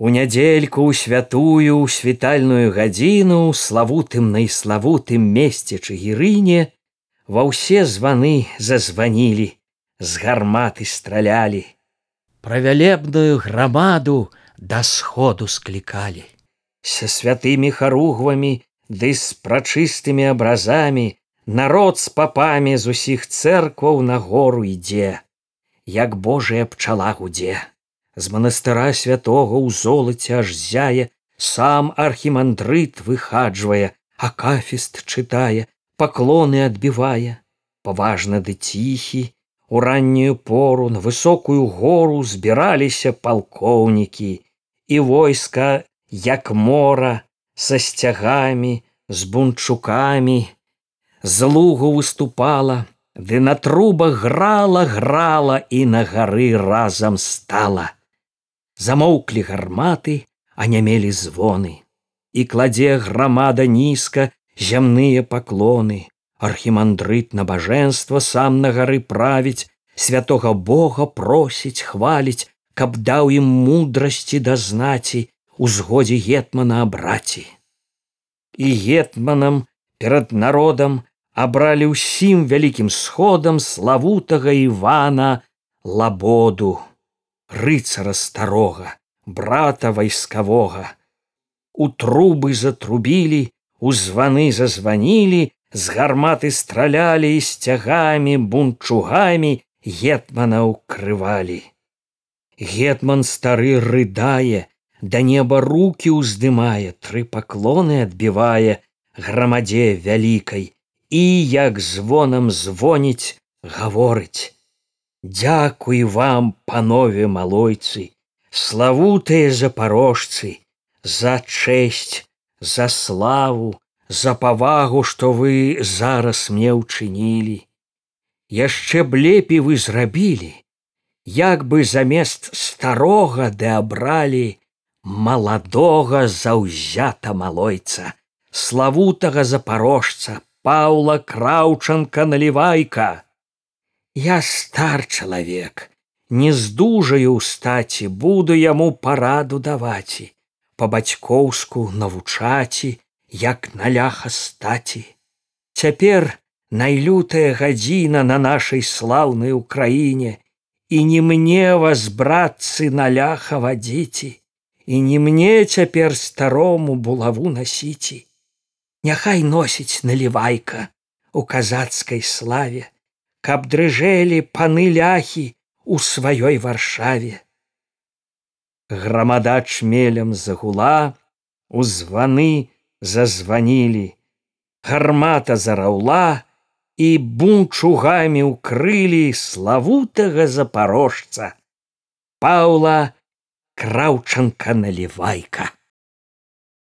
У нядзельку ў святую світальную гадзіну славутым найславутым месце чыгірыне ва ўсе званы зазванілі з гарматы стралялі. Правялебную грамаду да сходу склікалі. Са святымі харугвамі ды з прачыстымі абразамі народ з папамі з усіх цэркваў на гору ідзе як божая пчала гудзе з манастыра святого ў золаце аж зяе сам архімандрыт выхаджвае акафіст чытае паклоны адбівае. Паважна ды ціхі у раннюю пору на высокую гору збіраліся палкоўнікі і войска як мора са сцягамі з бунчукамі. З лугу выступала ды на трубах грала грала і на гары разам стала замоўклі гарматы а не мелі звоны. І кладзе грамада нізка зямныя паклоны. Архімандрыт набажэнства сам на гары правіць святого бога просіць хваліць каб даў ім мудрасці да знаці узгодзе гетмана абраці і гетманам перад народам абралі ўсім вялікім сходам славутага ивана лабоду рыцара старога брата вайскавога у трубы затрубілі у званы зазванілі з гарматы стралялі і сцягамі бунчугамі гетмана укрывалі гетман стары рыдае да неба руки ўздымае тры паклоны адбівае грамадзе вялікай і як звонам звоніць гаворыць дзякуй вам панове малойцы славутыя запарожцы за чэсць за славу за павагу што вы зараз мне ўчынілі. Яшчэ б лепей вы зрабілі як бы замест старога ды абралі маладога заўзята малойца славутага запарожца паўла краўчанка налівайка я стар чалавек не здужаю ў стаці буду яму параду даваці па-бацькоўску навучаці як наляха стаці цяпер найлютая гадзіна на нашай слаўнай украіне і не мне вас братцы наляха вадзіці і не мне цяпер старому булаву насіці няхай носіць налівайка у казацкай славе каб дрыжэлі паны ляхі у сваёй варшаве. Грамада чмелем загула у званы зазванілі. Гармата зараўла і бунчугамі ўкрылі славутага запарожца паўла краўчанка налівайка